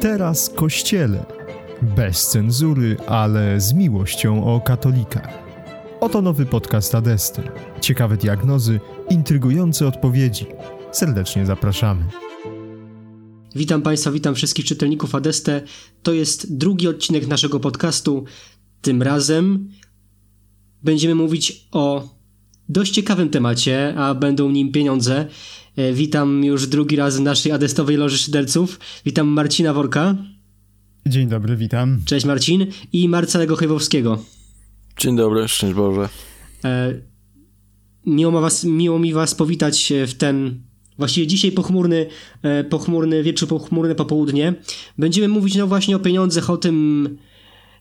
Teraz Kościele. Bez cenzury, ale z miłością o katolikach. Oto nowy podcast Adesty. Ciekawe diagnozy, intrygujące odpowiedzi. Serdecznie zapraszamy. Witam Państwa, witam wszystkich czytelników Adeste. To jest drugi odcinek naszego podcastu. Tym razem będziemy mówić o dość ciekawym temacie, a będą nim pieniądze. E, witam już drugi raz w naszej adestowej loży szyderców. Witam Marcina Worka. Dzień dobry, witam. Cześć Marcin. I Marcelego Chojwowskiego. Dzień dobry, szczęść Boże. E, miło, was, miło mi was powitać w ten Właściwie dzisiaj pochmurny, e, pochmurny wieczór, pochmurne popołudnie. Będziemy mówić no właśnie o pieniądzach, o tym,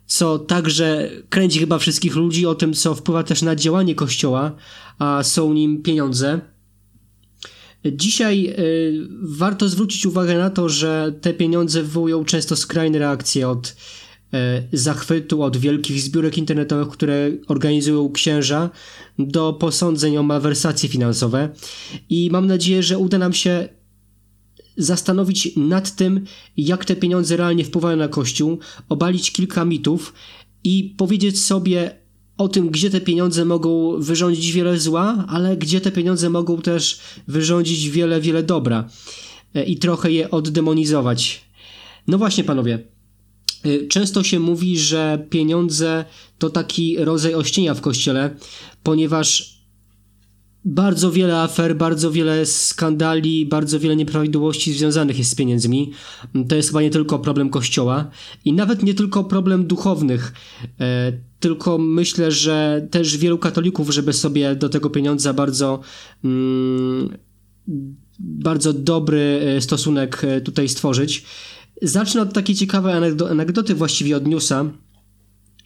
co także kręci chyba wszystkich ludzi, o tym, co wpływa też na działanie Kościoła, a są nim pieniądze. Dzisiaj y, warto zwrócić uwagę na to, że te pieniądze wywołują często skrajne reakcje od y, zachwytu, od wielkich zbiórek internetowych, które organizują księża, do posądzeń o malwersacje finansowe. I mam nadzieję, że uda nam się zastanowić nad tym, jak te pieniądze realnie wpływają na Kościół, obalić kilka mitów i powiedzieć sobie, o tym, gdzie te pieniądze mogą wyrządzić wiele zła, ale gdzie te pieniądze mogą też wyrządzić wiele, wiele dobra e, i trochę je oddemonizować. No właśnie, panowie. E, często się mówi, że pieniądze to taki rodzaj ościenia w kościele, ponieważ bardzo wiele afer, bardzo wiele skandali, bardzo wiele nieprawidłowości związanych jest z pieniędzmi. To jest chyba nie tylko problem kościoła i nawet nie tylko problem duchownych, e, tylko myślę, że też wielu katolików, żeby sobie do tego pieniądza bardzo. Mm, bardzo dobry e, stosunek e, tutaj stworzyć. Zacznę od takiej ciekawej anegdoty właściwie od newsa,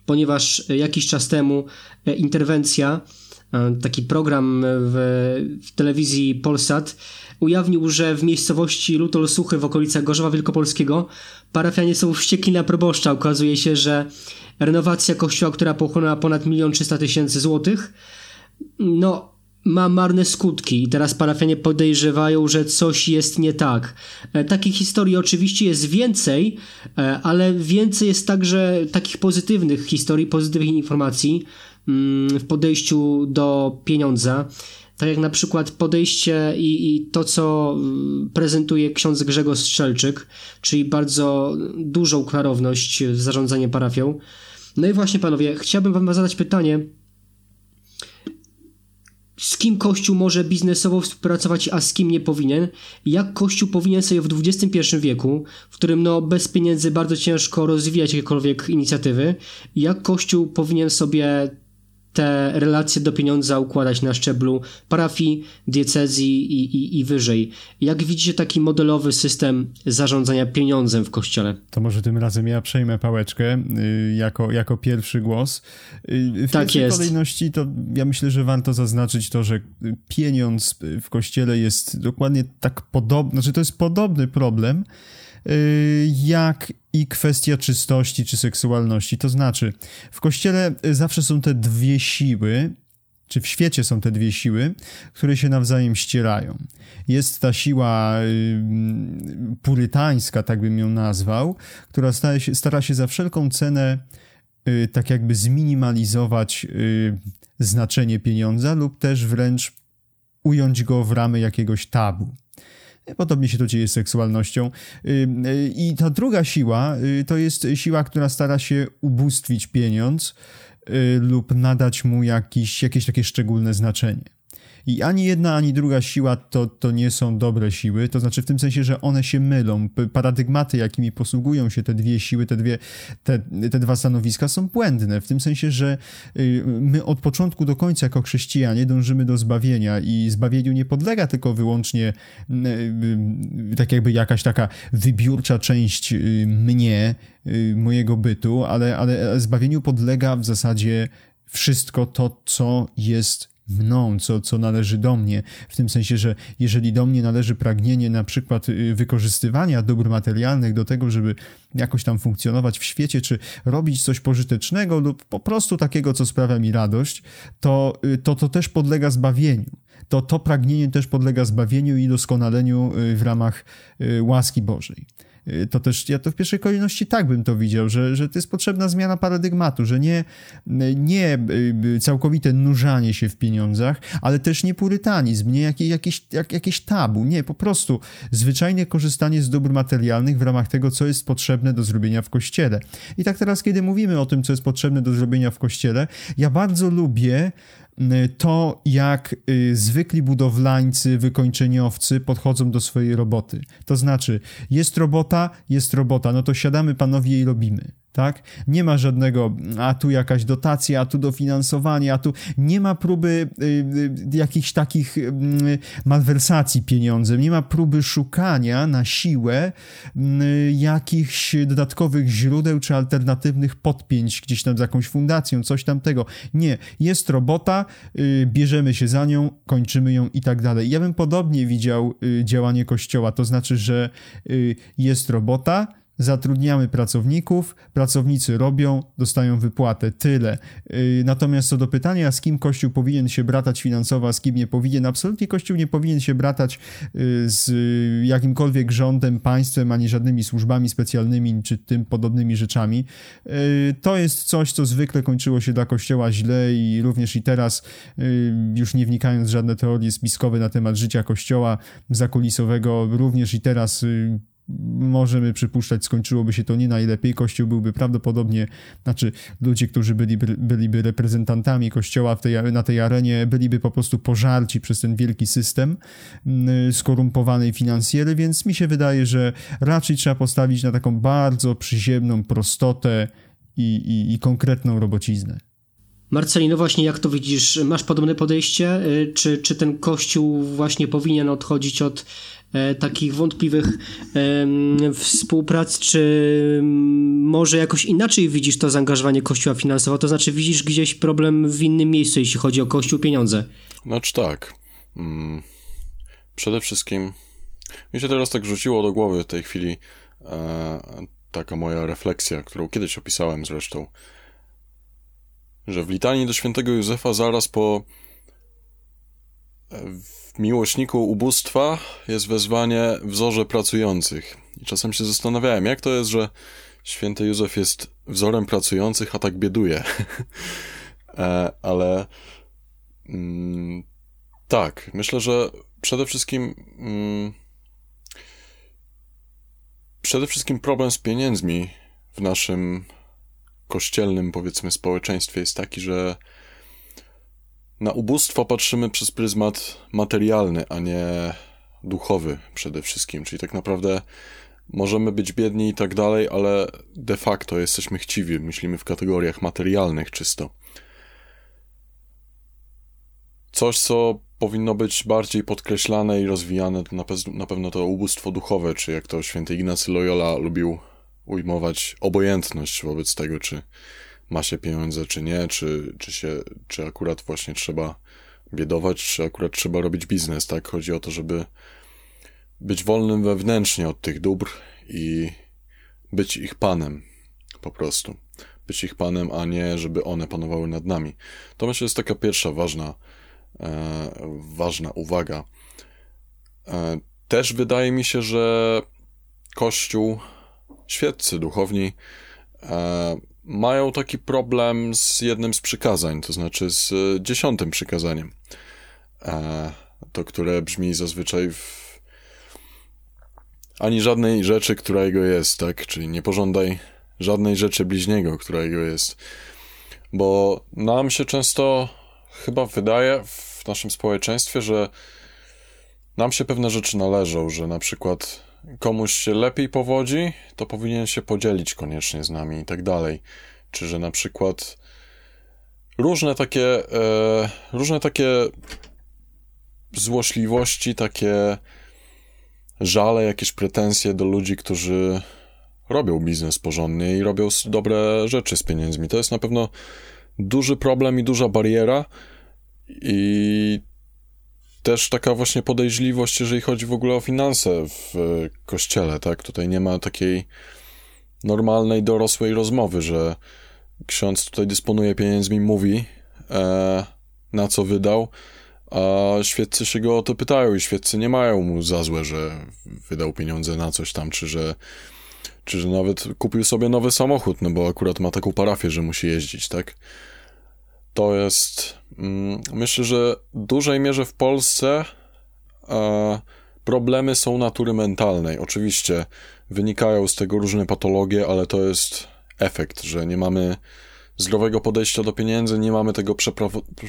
ponieważ jakiś czas temu interwencja E, taki program w, w telewizji Polsat ujawnił, że w miejscowości Lutol Suchy w okolicach Gorzowa Wielkopolskiego parafianie są wściekli na proboszcza. Okazuje się, że renowacja kościoła, która pochłonęła ponad 1 300 tysięcy złotych, no ma marne skutki i teraz parafianie podejrzewają, że coś jest nie tak. E, takich historii oczywiście jest więcej, e, ale więcej jest także takich pozytywnych historii, pozytywnych informacji. W podejściu do pieniądza. Tak jak na przykład podejście i, i, to, co mm, prezentuje ksiądz Grzegorz Strzelczyk, czyli bardzo dużą klarowność w zarządzaniu parafią. No i właśnie, panowie, chciałbym wam zadać pytanie, z kim Kościół może biznesowo współpracować, a z kim nie powinien? Jak Kościół powinien sobie w XXI wieku, w którym no, bez pieniędzy bardzo ciężko rozwijać jakiekolwiek inicjatywy, jak Kościół powinien sobie te relacje do pieniądza układać na szczeblu parafii, diecezji i, i, i wyżej. Jak widzicie taki modelowy system zarządzania pieniądzem w kościele? To może tym razem ja przejmę pałeczkę y, jako, jako pierwszy głos. Y, w tak pierwszej jest. kolejności to ja myślę, że warto zaznaczyć to, że pieniądz w kościele jest dokładnie tak podobny, znaczy to jest podobny problem, Y, jak i kwestia czystości czy seksualności. To znaczy, w kościele zawsze są te dwie siły, czy w świecie są te dwie siły, które się nawzajem ścierają. Jest ta siła y, purytańska, tak bym ją nazwał, która stara się, stara się za wszelką cenę y, tak jakby zminimalizować znaczenie pieniądza lub też wręcz ująć go w ramy jakiegoś tabu. Podobnie się to dzieje z seksualnością. Y, y, I ta druga siła y, to jest siła, która stara się ubóstwić pieniądz lub nadać mu jakiś, jakieś takie szczególne znaczenie. I ani jedna, ani druga siła to, to nie są dobre siły, to znaczy w tym sensie, że one się mylą. Paradygmaty, jakimi posługują się te dwie siły, te, dwie, te, te dwa stanowiska są błędne, w tym sensie, że y, my od początku do końca jako chrześcijanie dążymy do zbawienia i zbawieniu nie podlega tylko wyłącznie y, y, tak jakby jakaś taka wybiórcza część mnie, mojego bytu, ale, ale zbawieniu podlega w zasadzie wszystko to, co jest mną, co, co należy do mnie, w tym sensie, że jeżeli do mnie należy pragnienie na przykład y, wykorzystywania dóbr materialnych do tego, żeby jakoś tam funkcjonować w świecie, czy robić coś pożytecznego lub po prostu takiego, co sprawia mi radość, to y, to, to też podlega zbawieniu. To, to pragnienie też podlega zbawieniu i doskonaleniu y, w ramach łaski Bożej. Y, to też ja to w pierwszej kolejności tak bym to widział, że, że to jest potrzebna zmiana paradygmatu, że nie, nie y, całkowite nurzanie się w pieniądzach, ale też nie purytanizm, nie jakieś, jakieś, jak, jakieś tabu, nie, po prostu zwyczajnie korzystanie z dóbr materialnych w ramach tego, co jest potrzebne do zrobienia w kościele. I tak teraz, kiedy mówimy o tym, co jest potrzebne do zrobienia w kościele, ja bardzo lubię Y, to, jak y, zwykli budowlańcy, wykończeniowcy podchodzą do swojej roboty. To znaczy, jest robota, jest robota, no to siadamy panowie i robimy tak? Nie ma żadnego, a tu jakaś dotacja, a tu dofinansowanie, a tu nie ma próby y, y, jakichś takich y, malwersacji pieniądzem, nie ma próby szukania na siłę y, jakichś dodatkowych źródeł czy alternatywnych podpięć gdzieś tam z jakąś fundacją, coś tamtego. Nie, jest robota, y, bierzemy się za nią, kończymy ją i tak dalej. Ja bym podobnie widział y, działanie Kościoła, to znaczy, że jest robota, zatrudniamy pracowników, pracownicy robią, dostają wypłatę, tyle. Y, natomiast co do pytania, z kim Kościół powinien się bratać finansowo, a z kim nie powinien, absolutnie Kościół nie powinien się bratać y, z jakimkolwiek rządem, państwem, ani żadnymi służbami specjalnymi, czy tym podobnymi rzeczami. Y, to jest coś, co zwykle kończyło się dla Kościoła źle i również i teraz, już nie wnikając w żadne teorie spiskowe na temat życia Kościoła zakulisowego, również i teraz możemy przypuszczać, skończyłoby się to nie najlepiej. Kościół byłby prawdopodobnie, znaczy ludzie, którzy byli, byliby reprezentantami Kościoła tej, na tej arenie, byliby po prostu pożarci przez ten wielki system mm, skorumpowany finansjery, więc mi się wydaje, że raczej trzeba postawić na taką bardzo przyziemną prostotę i, i, i konkretną robociznę. Marcelino, właśnie jak to widzisz? Masz podobne podejście? Y, czy, czy ten kościół właśnie powinien odchodzić od e, takich wątpliwych e, współprac, czy może jakoś inaczej widzisz to zaangażowanie kościoła finansowo? To znaczy widzisz gdzieś problem w innym miejscu, jeśli chodzi o kościół, pieniądze? Znaczy tak. Mm. Przede wszystkim mi się teraz tak rzuciło do głowy w tej chwili e, taka moja refleksja, którą kiedyś opisałem zresztą że w litanii do świętego Józefa zaraz po w miłośniku ubóstwa jest wezwanie wzorze pracujących. I czasem się zastanawiałem, jak to jest, że święty Józef jest wzorem pracujących, a tak bieduje. e, ale mm, tak, myślę, że przede wszystkim mm, przede wszystkim problem z pieniędzmi w naszym kościelnym, powiedzmy, społeczeństwie jest taki, że na ubóstwo patrzymy przez pryzmat materialny, a nie duchowy przede wszystkim. Czyli tak naprawdę możemy być biedni i tak dalej, ale de facto jesteśmy chciwi, myślimy w kategoriach materialnych czysto. Coś, co powinno być bardziej podkreślane i rozwijane, to na, pe na pewno to ubóstwo duchowe, czy jak to święty Ignacy Loyola lubił ujmować obojętność wobec tego, czy ma się pieniądze, czy nie, czy, czy, się, czy akurat właśnie trzeba biedować, czy akurat trzeba robić biznes, tak? Chodzi o to, żeby być wolnym wewnętrznie od tych dóbr i być ich panem, po prostu. Być ich panem, a nie żeby one panowały nad nami. To myślę jest taka pierwsza ważna, e, ważna uwaga. E, też wydaje mi się, że Kościół świeccy, duchowni e, mają taki problem z jednym z przykazań, to znaczy z e, dziesiątym przykazaniem. E, to, które brzmi zazwyczaj w ani żadnej rzeczy, która jego jest, tak? Czyli nie pożądaj żadnej rzeczy bliźniego, która jego jest. Bo nam się często chyba wydaje w naszym społeczeństwie, że nam się pewne rzeczy należą, że na przykład komuś się lepiej powodzi, to powinien się podzielić koniecznie z nami i tak dalej. Czy że na przykład różne takie, e, różne takie złośliwości, takie żale, jakieś pretensje do ludzi, którzy robią biznes porządnie i robią dobre rzeczy z pieniędzmi. To jest na pewno duży problem i duża bariera i też taka właśnie podejrzliwość, jeżeli chodzi w ogóle o finanse w kościele, tak? Tutaj nie ma takiej normalnej, dorosłej rozmowy, że ksiądz tutaj dysponuje pieniędzmi, mówi e, na co wydał, a świeccy się go o to pytają i świeccy nie mają mu za złe, że wydał pieniądze na coś tam, czy że czy że nawet kupił sobie nowy samochód, no bo akurat ma taką parafię, że musi jeździć, tak? To jest, myślę, że w dużej mierze w Polsce e, problemy są natury mentalnej. Oczywiście wynikają z tego różne patologie, ale to jest efekt, że nie mamy zdrowego podejścia do pieniędzy, nie mamy tego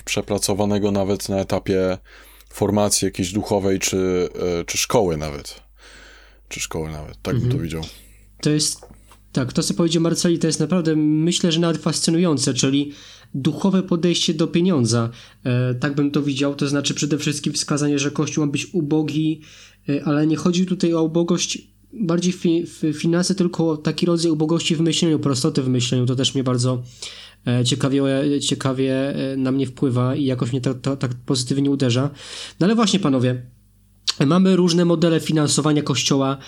przepracowanego nawet na etapie formacji jakiejś duchowej, czy, e, czy szkoły nawet. Czy szkoły nawet, tak mhm. bym to mhm. widział. To jest, tak, to co powiedział Marceli, to jest naprawdę, myślę, że nawet fascynujące, czyli duchowe podejście do pieniądza. E, tak bym to widział, to znaczy przede wszystkim wskazanie, że Kościół ma być ubogi, e, ale nie chodzi tutaj o ubogość bardziej fi, finanse, tylko taki rodzaj ubogości w myśleniu, prostoty w myśleniu, to też mnie bardzo e, ciekawie, ciekawie na mnie wpływa i jakoś mnie to, to tak pozytywnie uderza. No ale właśnie panowie, Mamy różne modele finansowania kościoła,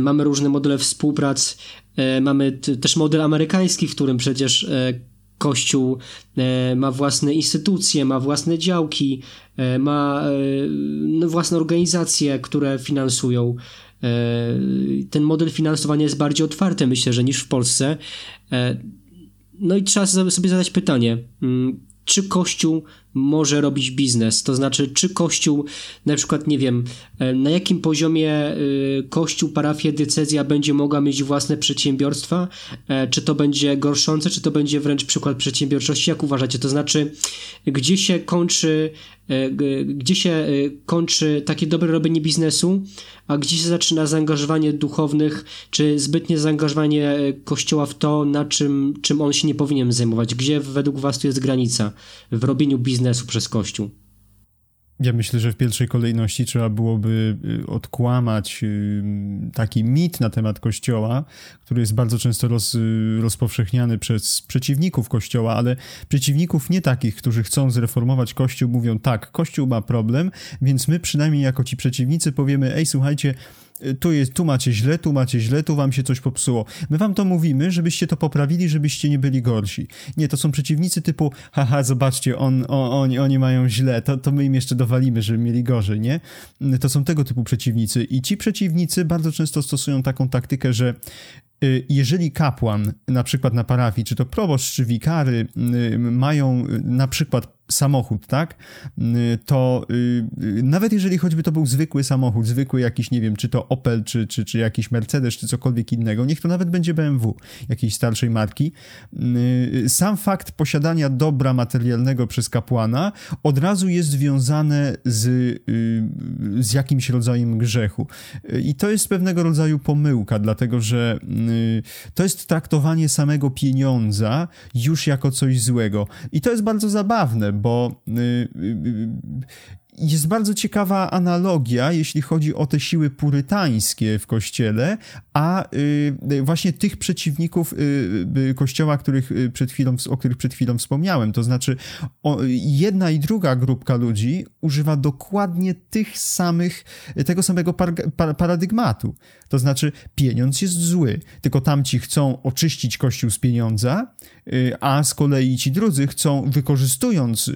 mamy różne modele współprac, mamy też model amerykański, w którym przecież Kościół ma własne instytucje, ma własne działki, ma no, własne organizacje, które finansują E, ten model finansowania jest bardziej otwarty, myślę, że niż w Polsce. E, no i trzeba sobie zadać pytanie, mm, czy Kościół może robić biznes. To znaczy, czy Kościół, na przykład, nie wiem, e, na jakim poziomie e, Kościół, parafia, decyzja będzie mogła mieć własne przedsiębiorstwa, e, czy to będzie gorszące, czy to będzie wręcz przykład przedsiębiorczości, jak uważacie? To znaczy, gdzie się kończy, gdzie się kończy takie dobre robienie biznesu, a gdzie się zaczyna zaangażowanie duchownych, czy zbytnie zaangażowanie Kościoła w to, na czym, czym on się nie powinien zajmować? Gdzie według was tu jest granica w robieniu biznesu? Biznesu przez Kościół? Ja myślę, że w pierwszej kolejności trzeba byłoby y, odkłamać y, taki mit na temat Kościoła, który jest bardzo często roz, y, rozpowszechniany przez przeciwników Kościoła, ale przeciwników nie takich, którzy chcą zreformować Kościół, mówią tak, Kościół ma problem, więc my przynajmniej jako ci przeciwnicy powiemy, ej, słuchajcie, tu, jest, tu macie źle, tu macie źle, tu wam się coś popsuło. My wam to mówimy, żebyście to poprawili, żebyście nie byli gorsi. Nie, to są przeciwnicy typu, haha, zobaczcie, on, on, oni, oni mają źle, to, to my im jeszcze dowalimy, żeby mieli gorzej, nie? To są tego typu przeciwnicy. I ci przeciwnicy bardzo często stosują taką taktykę, że y, jeżeli kapłan, na przykład na parafii, czy to proboszcz, czy wikary, y, mają na przykład samochód, tak? Y, to yy, nawet jeżeli choćby to był zwykły samochód, zwykły jakiś, nie wiem, czy to Opel, czy, czy, czy jakiś Mercedes, czy cokolwiek innego, niech to nawet będzie BMW, jakiejś starszej marki, sam fakt posiadania dobra materialnego przez kapłana od razu jest związane z, z jakimś rodzajem grzechu. I to jest pewnego rodzaju pomyłka, dlatego że y, to jest traktowanie samego pieniądza już jako coś złego. I to jest bardzo zabawne, bo y, y, jest bardzo ciekawa analogia, jeśli chodzi o te siły purytańskie w kościele, a y, właśnie tych przeciwników y, kościoła, których y, przed chwilą, o których przed chwilą wspomniałem. To znaczy, jedna i druga grupka ludzi używa dokładnie tych samych, tego samego par, par, paradygmatu. To znaczy, pieniądz jest zły, tylko tamci chcą oczyścić kościół z pieniądza, a z kolei ci drudzy chcą, wykorzystując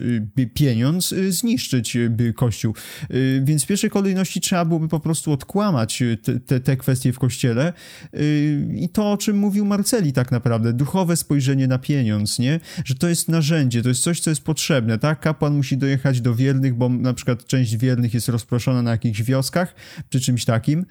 pieniądz, zniszczyć Kościół. Y, więc w pierwszej kolejności trzeba byłoby po prostu odkłamać y, te, te, te kwestie w Kościele y, i to, o czym mówił Marceli tak naprawdę, duchowe spojrzenie na pieniądz, nie? Że to jest narzędzie, to jest coś, co jest potrzebne, tak? Kapłan musi dojechać do wiernych, bo na przykład część wiernych jest rozproszona na jakichś wioskach, czy czymś takim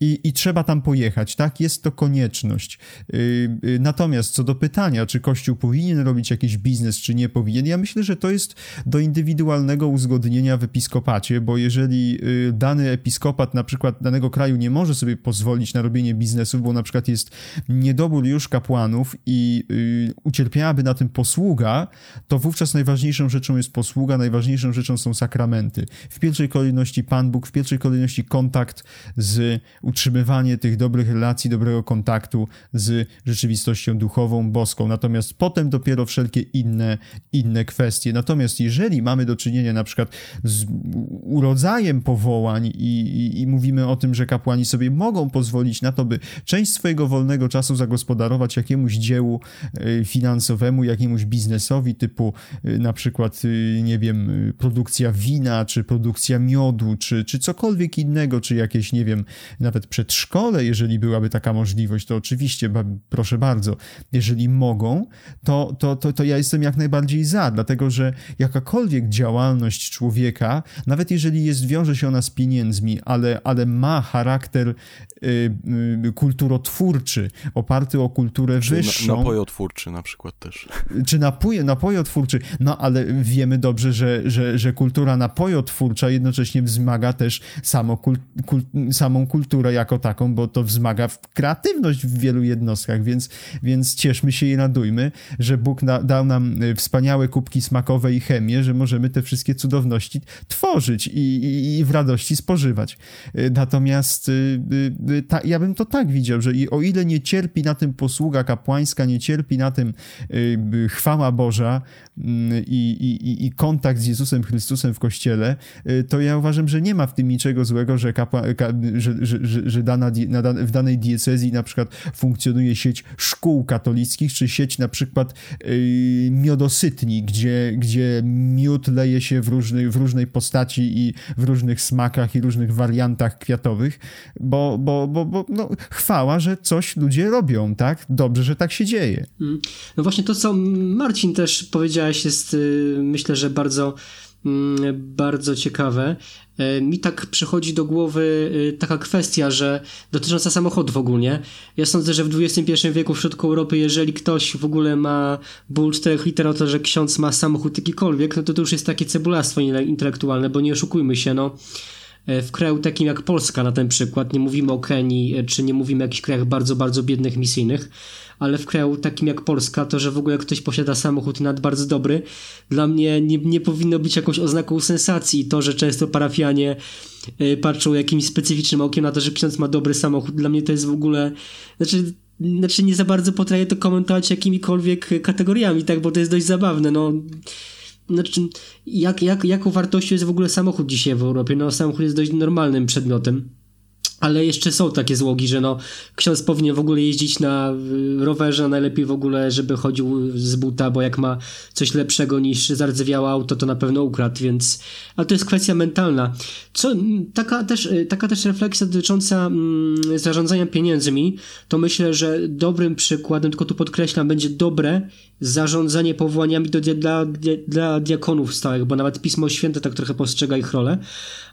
i, I trzeba tam pojechać, tak? Jest to konieczność. Yy, yy, natomiast co do pytania, czy Kościół powinien robić jakiś biznes, czy nie powinien, ja myślę, że to jest do indywidualnego uzgodnienia w episkopacie, bo jeżeli yy, dany episkopat na przykład danego kraju nie może sobie pozwolić na robienie biznesów, bo na przykład jest niedobór już kapłanów i ucierpiałaby na tym posługa, to wówczas najważniejszą rzeczą jest posługa, najważniejszą rzeczą są sakramenty. W pierwszej kolejności Pan Bóg, w pierwszej kolejności kontakt z utrzymywanie tych dobrych relacji, dobrego kontaktu z rzeczywistością duchową, boską. Natomiast potem dopiero wszelkie inne, inne kwestie. Natomiast jeżeli mamy do czynienia na przykład z urodzajem powołań i, i, i mówimy o tym, że kapłani sobie mogą pozwolić na to, by część swojego wolnego czasu zagospodarować jakiemuś dziełu e, finansowemu, jakiemuś biznesowi typu e, na przykład, e, nie wiem, produkcja wina, czy produkcja miodu, czy, czy cokolwiek innego, czy jakieś, nie wiem, na nawet przedszkole, jeżeli byłaby taka możliwość, to oczywiście, proszę bardzo, jeżeli mogą, to, to, to, to ja jestem jak najbardziej za, dlatego że jakakolwiek działalność człowieka, nawet jeżeli jest, wiąże się ona z pieniędzmi, ale, ale ma charakter y, y, kulturotwórczy, oparty o kulturę czy wyższą. napojotwórczy na przykład też. Czy napój, napojotwórczy, no ale wiemy dobrze, że, że, że kultura napojotwórcza jednocześnie wzmaga też samo kul, kul, samą kulturę jako taką, bo to wzmaga kreatywność w wielu jednostkach, więc, więc cieszmy się i radujmy, że Bóg na, dał nam y, wspaniałe kubki smakowe i chemię, że możemy te wszystkie cudowności tworzyć i, i, i w radości spożywać. Y, natomiast y, ta, ja bym to tak widział, że i o ile nie cierpi na tym posługa kapłańska, nie cierpi na tym chwała Boża mm, i kontakt z Jezusem Chrystusem w Kościele, to ja uważam, że nie ma w tym niczego złego, że, kapła, że, że, że, że dana, w danej diecezji na przykład funkcjonuje sieć szkół katolickich, czy sieć na przykład yy, miodosytni, gdzie, gdzie miód leje się w, różny, w różnej postaci i w różnych smakach i różnych wariantach kwiatowych, bo, bo, bo, bo no, chwała, że coś ludzie robią, tak? Dobrze, że tak się dzieje. Mm. No właśnie to, co Marcin też powiedziałeś, jest y, myślę, że bardzo bardzo ciekawe. E, mi tak przychodzi do głowy e, taka kwestia, że dotycząca samochodów ogólnie. Ja sądzę, że w XXI wieku w środku Europy, jeżeli ktoś w ogóle ma ból 4 liter o to, że ksiądz ma samochód jakikolwiek, no to to już jest takie cebulastwo intelektualne, bo nie oszukujmy się, no e, w kraju takim jak Polska na ten przykład, nie mówimy o Kenii, czy nie mówimy o jakichś krajach bardzo, bardzo biednych, misyjnych, ale w kraju takim jak Polska, to, że w ogóle ktoś posiada samochód nawet bardzo dobry, dla mnie nie, nie powinno być jakąś oznaką sensacji. To, że często parafianie y, patrzą jakimś specyficznym okiem na to, że ksiądz ma dobry samochód, dla mnie to jest w ogóle, znaczy znaczy nie za bardzo potrafię to komentować jakimikolwiek kategoriami, tak, bo to jest dość zabawne, no. Znaczy, jak, jak, jaką wartością jest w ogóle samochód dzisiaj w Europie? No, samochód jest dość normalnym przedmiotem ale jeszcze są takie złogi, że no ksiądz powinien w ogóle jeździć na y, rowerze, najlepiej w ogóle, żeby chodził z buta, bo jak ma coś lepszego niż zardzewiałe auto, to na pewno ukradł, więc... Ale to jest kwestia mentalna. Co, taka, też, y, taka też refleksja dotycząca mm, zarządzania pieniędzmi, to myślę, że dobrym przykładem, tylko tu podkreślam, będzie dobre zarządzanie powołaniami do, dla, dla diakonów stałych, bo nawet Pismo Święte tak trochę postrzega ich rolę,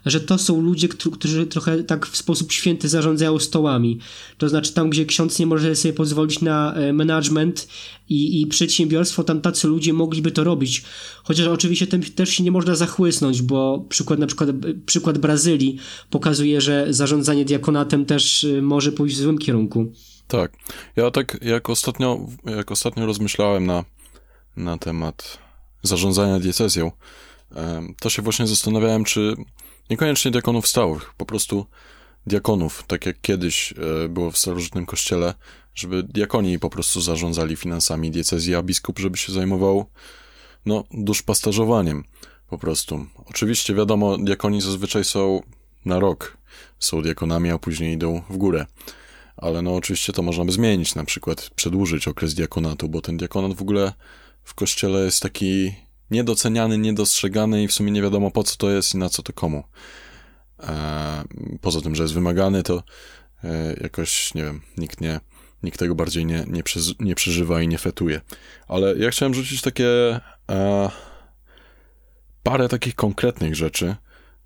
że to są ludzie, którzy trochę tak w sposób święty zarządzają stołami. To znaczy tam, gdzie ksiądz nie może sobie pozwolić na e, management i, i przedsiębiorstwo, tam tacy ludzie mogliby to robić. Chociaż oczywiście tym też się nie można zachłysnąć, bo przykład na przykład przykład Brazylii pokazuje, że zarządzanie diakonatem też e, może pójść w złym kierunku. Tak. Ja tak jak ostatnio, jak ostatnio rozmyślałem na, na temat zarządzania diecezją, to się właśnie zastanawiałem, czy niekoniecznie diakonów stałych, po prostu diakonów, tak jak kiedyś e, było w starożytnym kościele, żeby diakoni po prostu zarządzali finansami diecezji, a biskup, żeby się zajmował, no, duszpasterzowaniem po prostu. Oczywiście, wiadomo, diakoni zazwyczaj są na rok, są diakonami, a później idą w górę. Ale no oczywiście to można by zmienić, na przykład przedłużyć okres diakonatu, bo ten diakonat w ogóle w kościele jest taki niedoceniany, niedostrzegany i w sumie nie wiadomo po co to jest i na co to komu. E, poza tym, że jest wymagany, to e, jakoś, nie wiem, nikt nie, nikt tego bardziej nie, nie, nie przeżywa i nie fetuje. Ale ja chciałem rzucić takie e, parę takich konkretnych rzeczy.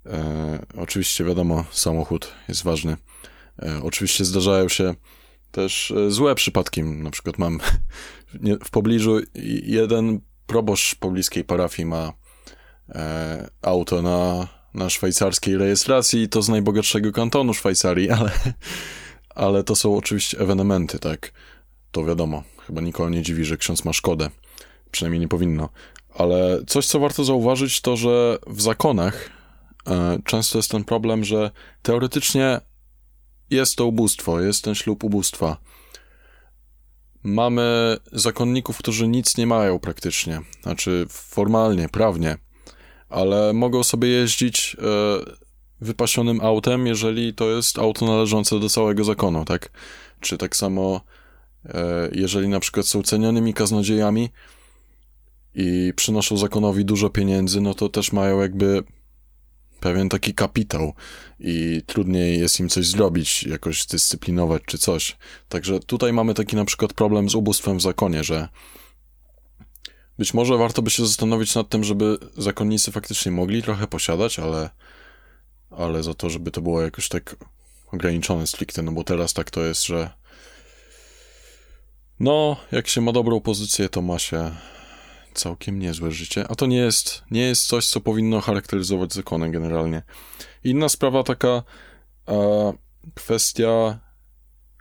E, oczywiście, wiadomo, samochód jest ważny. E, oczywiście zdarzają się też e, złe przypadki. Na przykład mam w pobliżu jeden proboszcz pobliskiej parafii ma auto na na szwajcarskiej rejestracji, to z najbogatszego kantonu Szwajcarii, ale, ale to są oczywiście ewenementy, tak? To wiadomo, chyba nikogo nie dziwi, że ksiądz ma szkodę. Przynajmniej nie powinno. Ale coś, co warto zauważyć, to że w zakonach e, często jest ten problem, że teoretycznie jest to ubóstwo, jest ten ślub ubóstwa. Mamy zakonników, którzy nic nie mają praktycznie, znaczy formalnie, prawnie, ale mogą sobie jeździć e, wypasionym autem, jeżeli to jest auto należące do całego zakonu, tak? Czy tak samo, e, jeżeli na przykład są cenionymi kaznodziejami i przynoszą zakonowi dużo pieniędzy, no to też mają jakby pewien taki kapitał i trudniej jest im coś zrobić, jakoś dyscyplinować czy coś. Także tutaj mamy taki na przykład problem z ubóstwem w zakonie, że być może warto by się zastanowić nad tym, żeby zakonnicy faktycznie mogli trochę posiadać, ale, ale za to, żeby to było jakoś tak ograniczone stricte, no bo teraz tak to jest, że no, jak się ma dobrą pozycję, to ma się całkiem niezłe życie, a to nie jest, nie jest coś, co powinno charakteryzować zakony generalnie. Inna sprawa taka e, kwestia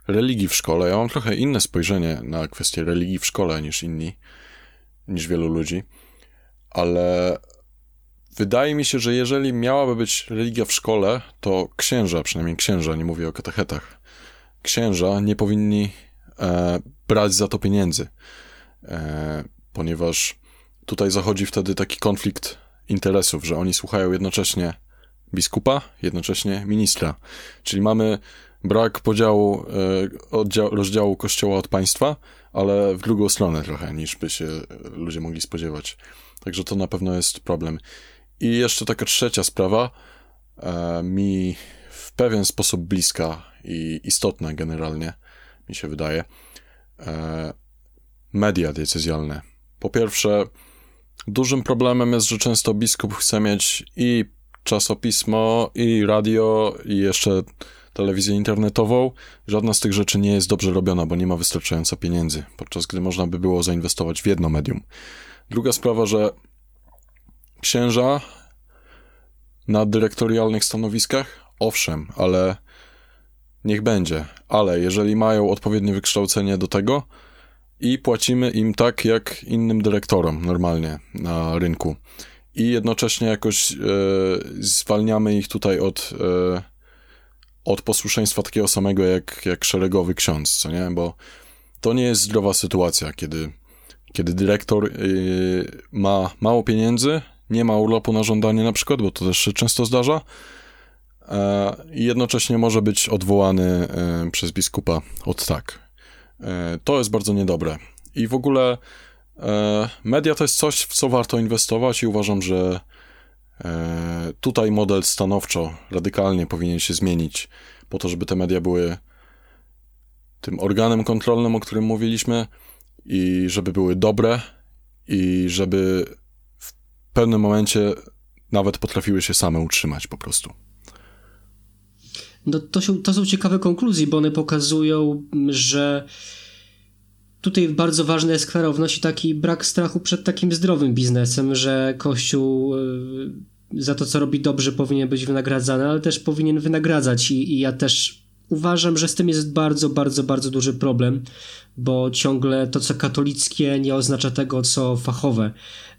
religii w szkole. Ja mam trochę inne spojrzenie na kwestię religii w szkole niż inni, niż wielu ludzi, ale wydaje mi się, że jeżeli miałaby być religia w szkole, to księża, przynajmniej księża, nie mówię o katechetach, księża nie powinni e, brać za to pieniędzy, e, ponieważ tutaj zachodzi wtedy taki konflikt interesów, że oni słuchają jednocześnie biskupa, jednocześnie ministra. Czyli mamy brak podziału, e, rozdziału kościoła od państwa, ale w drugą stronę trochę, niż by się ludzie mogli spodziewać. Także to na pewno jest problem. I jeszcze taka trzecia sprawa, e, mi w pewien sposób bliska i istotna generalnie, mi się wydaje. E, media decyzjalne. Po pierwsze, Dużym problemem jest, że często biskup chce mieć i czasopismo, i radio, i jeszcze telewizję internetową. Żadna z tych rzeczy nie jest dobrze robiona, bo nie ma wystarczająco pieniędzy, podczas gdy można by było zainwestować w jedno medium. Druga sprawa, że księża na dyrektorialnych stanowiskach, owszem, ale niech będzie. Ale jeżeli mają odpowiednie wykształcenie do tego, i płacimy im tak jak innym dyrektorom normalnie na rynku. I jednocześnie jakoś e, zwalniamy ich tutaj od, e, od posłuszeństwa takiego samego jak, jak szeregowy ksiądz, co nie? Bo to nie jest zdrowa sytuacja, kiedy, kiedy dyrektor e, ma mało pieniędzy, nie ma urlopu na żądanie na przykład, bo to też się często zdarza, e, i jednocześnie może być odwołany e, przez biskupa od tak. E, to jest bardzo niedobre. I w ogóle e, media to jest coś, w co warto inwestować i uważam, że e, tutaj model stanowczo, radykalnie powinien się zmienić po to, żeby te media były tym organem kontrolnym, o którym mówiliśmy i żeby były dobre i żeby w pewnym momencie nawet potrafiły się same utrzymać po prostu. No to, się, to są ciekawe konkluzje, bo one pokazują, że tutaj bardzo ważna jest klarowność i taki brak strachu przed takim zdrowym biznesem, że Kościół y, za to, co robi dobrze, powinien być wynagradzany, ale też powinien wynagradzać i, i ja też uważam, że z tym jest bardzo, bardzo, bardzo duży problem, bo ciągle to, co katolickie, nie oznacza tego, co fachowe.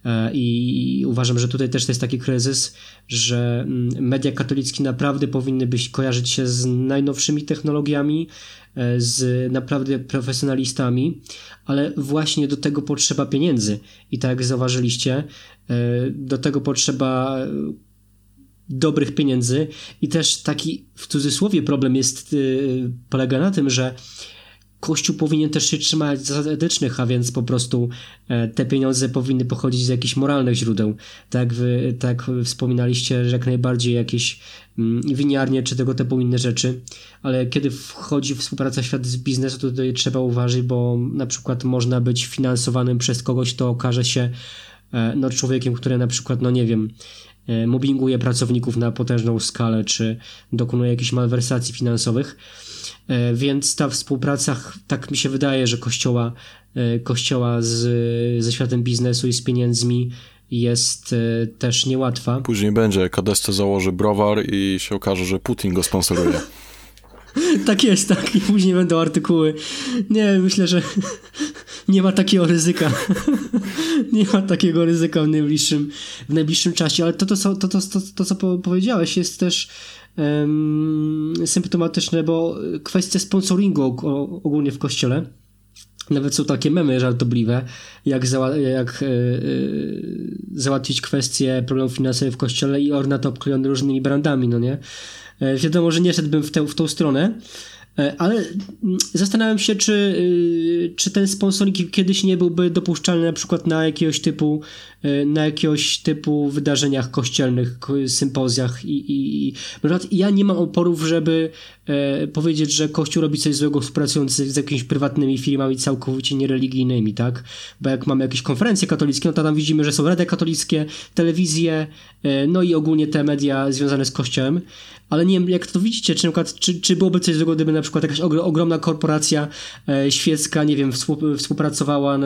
E, I uważam, że tutaj też to jest taki kryzys, że mm, media katolickie naprawdę powinny być kojarzyć się z najnowszymi technologiami, e, z naprawdę profesjonalistami, ale właśnie do tego potrzeba pieniędzy. I tak jak zauważyliście, e, do tego potrzeba dobrych pieniędzy i też taki w cudzysłowie problem jest polega na tym, że Kościół powinien też się trzymać zasad etycznych, a więc po prostu e, te pieniądze powinny pochodzić z jakichś moralnych źródeł. Tak, wy, tak wspominaliście, że jak najbardziej jakieś mm, winiarnie czy tego typu inne rzeczy, ale kiedy wchodzi współpraca świat z biznesu, to tutaj trzeba uważać, bo na przykład można być finansowanym przez kogoś, kto okaże się e, no, człowiekiem, który na przykład, no nie wiem, mobbinguje pracowników na potężną skalę, czy dokonuje jakichś malwersacji finansowych E, więc ta współpraca, tak mi się wydaje, że kościoła, e, kościoła z, ze światem biznesu i z pieniędzmi jest e, też niełatwa. Później będzie, Kadeste założy browar i się okaże, że Putin go sponsoruje. tak jest, tak. I później będą artykuły. Nie, myślę, że nie ma takiego ryzyka. nie ma takiego ryzyka w najbliższym, w najbliższym czasie. Ale to, to, to, to, to, to co powiedziałeś, jest też symptomatyczne, bo kwestia sponsoringu ogólnie w kościele. Nawet są takie memy żartobliwe, jak, zała jak yy, załatwić kwestię problemów finansowych w kościele i ornat obklejony różnymi brandami, no nie? Yy, wiadomo, że nie szedłbym w, tę, w tą stronę, ale mm, zastanawiam się, czy, y, czy ten sponsoring kiedyś nie byłby dopuszczalny na przykład na jakiegoś typu, e, na jakiegoś typu wydarzeniach kościelnych, sympozjach i, i, i ja nie mam oporów, żeby e, powiedzieć, że Kościół robi coś złego współpracując z, z jakimiś prywatnymi firmami całkowicie niereligijnymi, tak? Bo jak mamy jakieś konferencje katolickie, no to tam widzimy, że są rady katolickie, telewizje, e, no i ogólnie te media związane z Kościołem ale nie wiem, jak to widzicie, czy, na przykład, czy, czy byłoby coś złego, gdyby na przykład jakaś ogromna korporacja e, świecka, nie wiem, współpracowała e,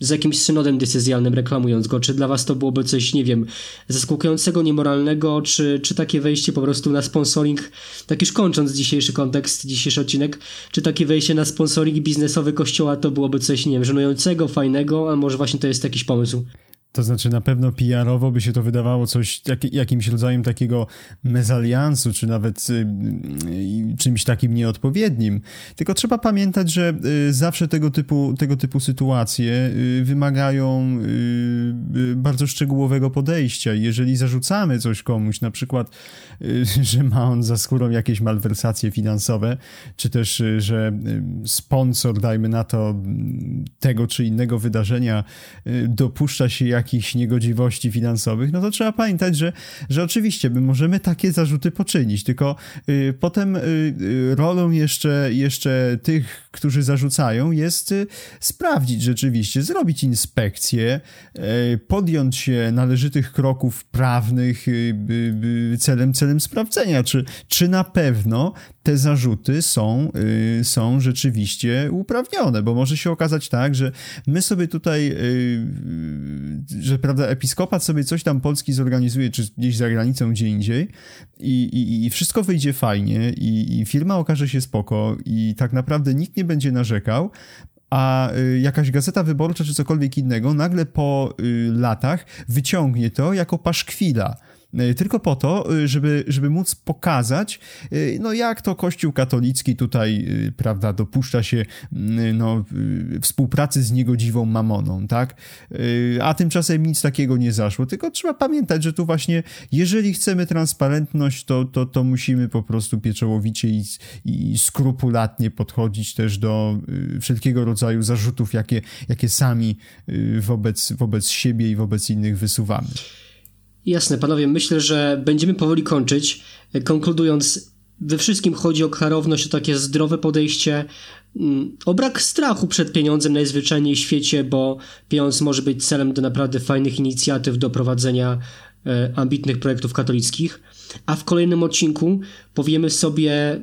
z jakimś synodem decyzjalnym, reklamując go, czy dla was to byłoby coś, nie wiem, zaskakującego, niemoralnego, czy, czy takie wejście po prostu na sponsoring, tak już kończąc dzisiejszy kontekst, dzisiejszy odcinek, czy takie wejście na sponsoring biznesowy kościoła to byłoby coś, nie wiem, żenującego, fajnego, a może właśnie to jest jakiś pomysł? To znaczy na pewno PR-owo by się to wydawało coś, jak, jakimś rodzajem takiego mezaliansu, czy nawet y, y, czymś takim nieodpowiednim. Tylko trzeba pamiętać, że y, zawsze tego typu, tego typu sytuacje y, wymagają y, y, bardzo szczegółowego podejścia. Jeżeli zarzucamy coś komuś, na przykład, że ma on za skórą jakieś malwersacje finansowe, czy też, że sponsor, dajmy na to, tego czy innego wydarzenia dopuszcza się jak jakichś niegodziwości finansowych, no to trzeba pamiętać, że, że oczywiście my możemy takie zarzuty poczynić, tylko y, potem y, y, rolą jeszcze, jeszcze tych, którzy zarzucają, jest y, sprawdzić rzeczywiście, zrobić inspekcję, y, podjąć się należytych kroków prawnych y, celem, celem sprawdzenia, czy, czy na pewno te zarzuty są, y, są rzeczywiście uprawnione, bo może się okazać tak, że my sobie tutaj, y, że prawda, episkopat sobie coś tam Polski zorganizuje, czy gdzieś za granicą, gdzie indziej i, i, i wszystko wyjdzie fajnie i, i firma okaże się spoko i tak naprawdę nikt nie będzie narzekał, a y, jakaś gazeta wyborcza czy cokolwiek innego nagle po latach wyciągnie to jako paszkwila tylko po to, e, żeby, żeby móc pokazać, e, no jak to Kościół katolicki tutaj, prawda, dopuszcza się no, współpracy z niegodziwą mamoną, tak? A tymczasem nic takiego nie zaszło, tylko trzeba pamiętać, że tu właśnie, jeżeli chcemy transparentność, to, to, to musimy po prostu pieczołowicie i, i skrupulatnie podchodzić też do wszelkiego rodzaju zarzutów, jakie, jakie sami wobec, wobec siebie i wobec innych wysuwamy. Jasne, panowie, myślę, że będziemy powoli kończyć. Konkludując, we wszystkim chodzi o klarowność, o takie zdrowe podejście, mm, o brak strachu przed pieniądzem najzwyczajniej w świecie, bo pieniądz może być celem do naprawdę fajnych inicjatyw, do prowadzenia e, ambitnych projektów katolickich. A w kolejnym odcinku powiemy sobie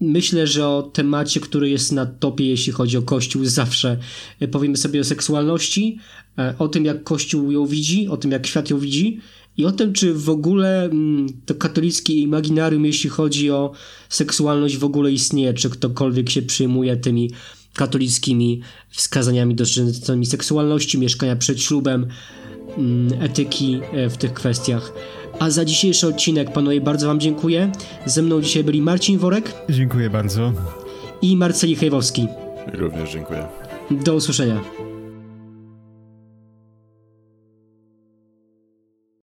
Myślę, że o temacie, który jest na topie, jeśli chodzi o Kościół, zawsze e, powiemy sobie o seksualności, e, o tym, jak Kościół ją widzi, o tym, jak świat ją widzi i o tym, czy w ogóle mm, to katolickie imaginarium, jeśli chodzi o seksualność, w ogóle istnieje, czy ktokolwiek się przyjmuje tymi katolickimi wskazaniami dotyczącymi seksualności, mieszkania przed ślubem, mm, etyki e, w tych kwestiach. A za dzisiejszy odcinek, panowie, bardzo wam dziękuję. Ze mną dzisiaj byli Marcin Worek. Dziękuję bardzo. I Marceli Hejwowski. Również dziękuję. Do usłyszenia.